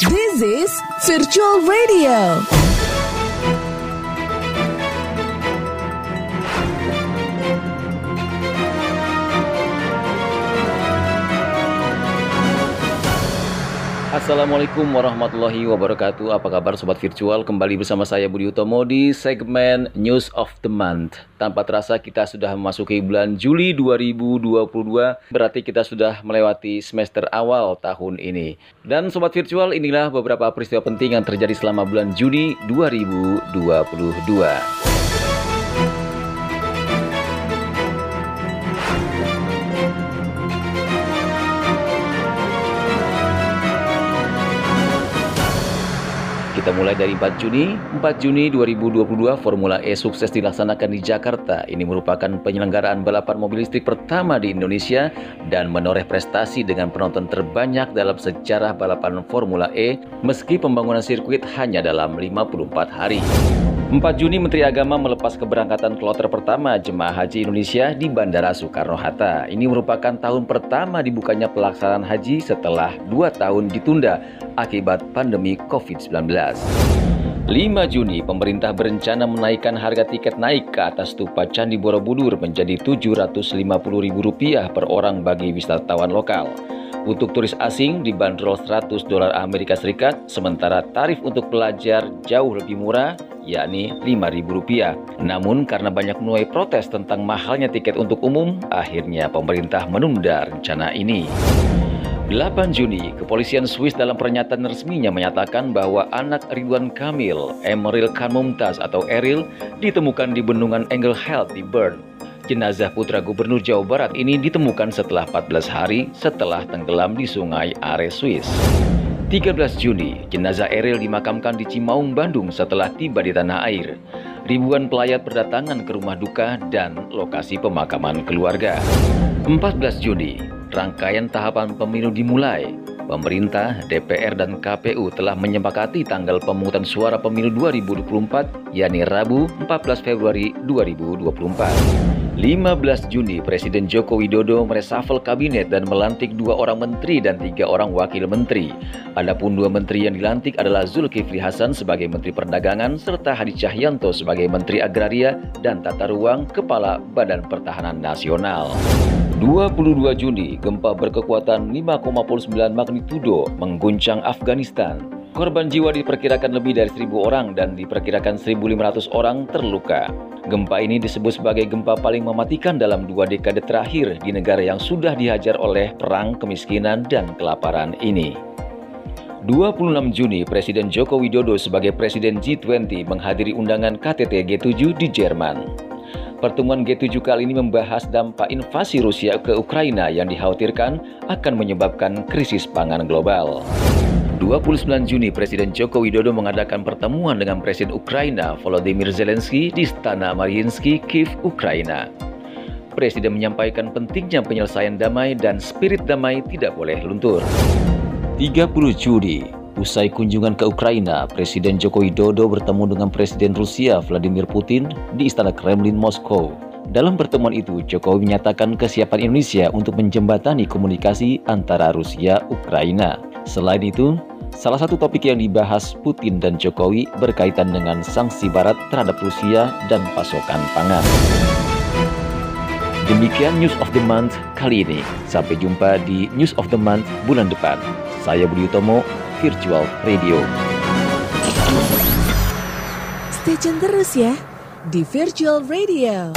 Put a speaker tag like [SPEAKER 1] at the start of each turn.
[SPEAKER 1] This is Virtual Radio.
[SPEAKER 2] Assalamualaikum warahmatullahi wabarakatuh. Apa kabar Sobat Virtual? Kembali bersama saya Budi Utomo di segmen News of the Month. Tanpa terasa kita sudah memasuki bulan Juli 2022 Berarti kita sudah melewati semester awal tahun ini. Dan Sobat Virtual inilah beberapa peristiwa penting yang terjadi selama bulan Juni 2022 Kita mulai dari 4 Juni. 4 Juni 2022 Formula E sukses dilaksanakan di Jakarta. Ini merupakan penyelenggaraan balapan mobil listrik pertama di Indonesia dan menoreh prestasi dengan penonton terbanyak dalam sejarah balapan Formula E meski pembangunan sirkuit hanya dalam 54 hari. 4 Juni Menteri Agama melepas keberangkatan kloter pertama jemaah haji Indonesia di Bandara Soekarno-Hatta. Ini merupakan tahun pertama dibukanya pelaksanaan haji setelah dua tahun ditunda akibat pandemi COVID-19. 5 Juni, pemerintah berencana menaikkan harga tiket naik ke atas stupa Candi Borobudur menjadi Rp750.000 per orang bagi wisatawan lokal. Untuk turis asing dibanderol 100 dolar Amerika Serikat, sementara tarif untuk pelajar jauh lebih murah, yakni Rp5.000. Namun karena banyak menuai protes tentang mahalnya tiket untuk umum, akhirnya pemerintah menunda rencana ini. 8 Juni, kepolisian Swiss dalam pernyataan resminya menyatakan bahwa anak Ridwan Kamil, Emeril Khan atau Eril, ditemukan di bendungan Engelheld di Bern. Jenazah putra gubernur Jawa Barat ini ditemukan setelah 14 hari setelah tenggelam di sungai Are, Swiss. 13 Juni, jenazah Eril dimakamkan di Cimaung, Bandung setelah tiba di tanah air. Ribuan pelayat berdatangan ke rumah duka dan lokasi pemakaman keluarga. 14 Juni, rangkaian tahapan pemilu dimulai. Pemerintah, DPR, dan KPU telah menyepakati tanggal pemungutan suara pemilu 2024, yakni Rabu 14 Februari 2024. 15 Juni, Presiden Joko Widodo meresafel kabinet dan melantik dua orang menteri dan tiga orang wakil menteri. Adapun dua menteri yang dilantik adalah Zulkifli Hasan sebagai Menteri Perdagangan serta Hadi Cahyanto sebagai Menteri Agraria dan Tata Ruang Kepala Badan Pertahanan Nasional. 22 Juni, gempa berkekuatan 5,9 magnitudo mengguncang Afghanistan. Korban jiwa diperkirakan lebih dari 1000 orang dan diperkirakan 1500 orang terluka. Gempa ini disebut sebagai gempa paling mematikan dalam dua dekade terakhir di negara yang sudah dihajar oleh perang, kemiskinan, dan kelaparan ini. 26 Juni, Presiden Joko Widodo sebagai Presiden G20 menghadiri undangan KTT G7 di Jerman. Pertemuan G7 kali ini membahas dampak invasi Rusia ke Ukraina yang dikhawatirkan akan menyebabkan krisis pangan global. 29 Juni, Presiden Joko Widodo mengadakan pertemuan dengan Presiden Ukraina Volodymyr Zelensky di Istana Mariinsky, Kiev, Ukraina. Presiden menyampaikan pentingnya penyelesaian damai dan spirit damai tidak boleh luntur. 30 Juni, Usai kunjungan ke Ukraina, Presiden Joko Widodo bertemu dengan Presiden Rusia Vladimir Putin di Istana Kremlin Moskow. Dalam pertemuan itu, Jokowi menyatakan kesiapan Indonesia untuk menjembatani komunikasi antara Rusia Ukraina. Selain itu, salah satu topik yang dibahas Putin dan Jokowi berkaitan dengan sanksi barat terhadap Rusia dan pasokan pangan. Demikian News of the Month kali ini. Sampai jumpa di News of the Month bulan depan. Saya Budi Utomo, Virtual Radio.
[SPEAKER 1] Stay tune terus ya di Virtual Radio.